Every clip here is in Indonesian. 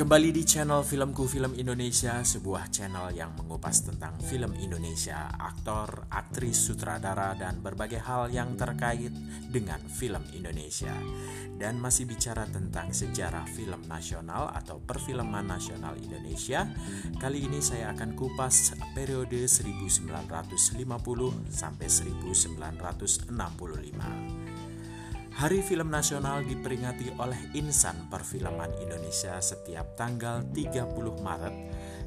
Kembali di channel Filmku Film Indonesia, sebuah channel yang mengupas tentang film Indonesia, aktor, aktris, sutradara, dan berbagai hal yang terkait dengan film Indonesia. Dan masih bicara tentang sejarah film nasional atau perfilman nasional Indonesia. Kali ini saya akan kupas periode 1950 sampai 1965. Hari Film Nasional diperingati oleh Insan Perfilman Indonesia setiap tanggal 30 Maret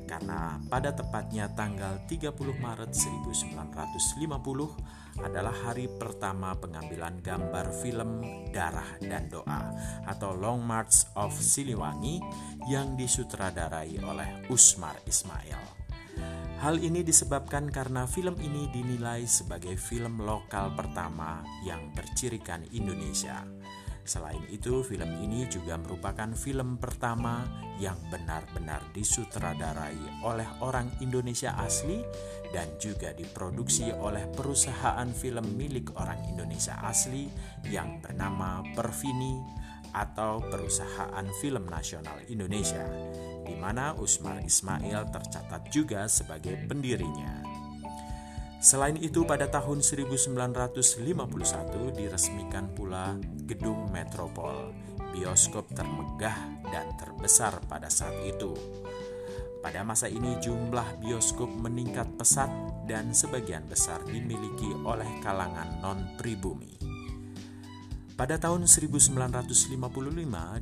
karena pada tepatnya tanggal 30 Maret 1950 adalah hari pertama pengambilan gambar film Darah dan Doa atau Long March of Siliwangi yang disutradarai oleh Usmar Ismail. Hal ini disebabkan karena film ini dinilai sebagai film lokal pertama yang bercirikan Indonesia. Selain itu, film ini juga merupakan film pertama yang benar-benar disutradarai oleh orang Indonesia asli dan juga diproduksi oleh perusahaan film milik orang Indonesia asli yang bernama Perfini atau Perusahaan Film Nasional Indonesia di mana Usmar Ismail tercatat juga sebagai pendirinya. Selain itu pada tahun 1951 diresmikan pula Gedung Metropol, bioskop termegah dan terbesar pada saat itu. Pada masa ini jumlah bioskop meningkat pesat dan sebagian besar dimiliki oleh kalangan non-pribumi. Pada tahun 1955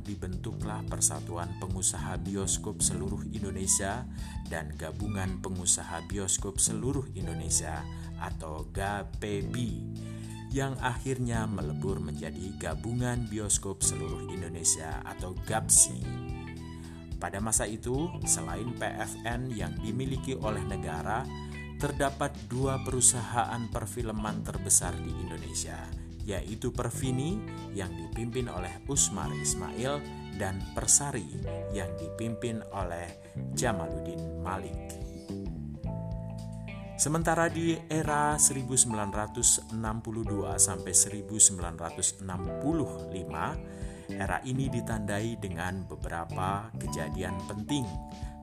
dibentuklah Persatuan Pengusaha Bioskop Seluruh Indonesia dan Gabungan Pengusaha Bioskop Seluruh Indonesia atau GAPB yang akhirnya melebur menjadi Gabungan Bioskop Seluruh Indonesia atau GAPSI. Pada masa itu, selain PFN yang dimiliki oleh negara, terdapat dua perusahaan perfilman terbesar di Indonesia, yaitu Perfini yang dipimpin oleh Usmar Ismail dan Persari yang dipimpin oleh Jamaluddin Malik. Sementara di era 1962 sampai 1965, era ini ditandai dengan beberapa kejadian penting,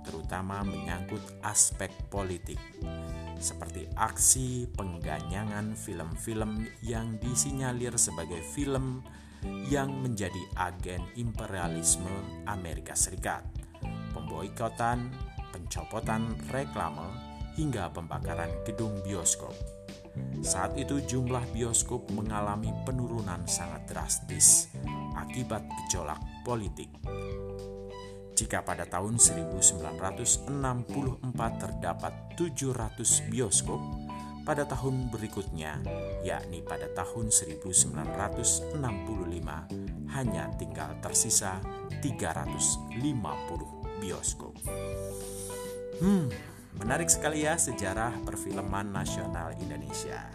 terutama menyangkut aspek politik seperti aksi pengganyangan film-film yang disinyalir sebagai film yang menjadi agen imperialisme Amerika Serikat, pemboikotan, pencopotan reklame, hingga pembakaran gedung bioskop. Saat itu jumlah bioskop mengalami penurunan sangat drastis akibat gejolak politik. Jika pada tahun 1964 terdapat 700 bioskop, pada tahun berikutnya, yakni pada tahun 1965, hanya tinggal tersisa 350 bioskop. Hmm, menarik sekali ya sejarah perfilman nasional Indonesia.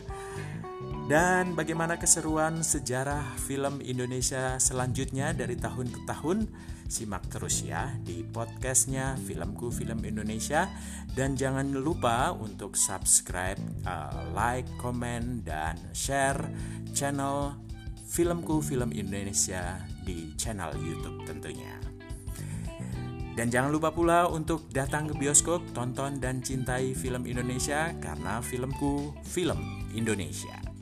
Dan bagaimana keseruan sejarah film Indonesia selanjutnya dari tahun ke tahun? Simak terus ya di podcastnya Filmku Film Indonesia dan jangan lupa untuk subscribe, uh, like, komen, dan share channel Filmku Film Indonesia di channel YouTube tentunya. Dan jangan lupa pula untuk datang ke bioskop, tonton dan cintai film Indonesia karena filmku film Indonesia.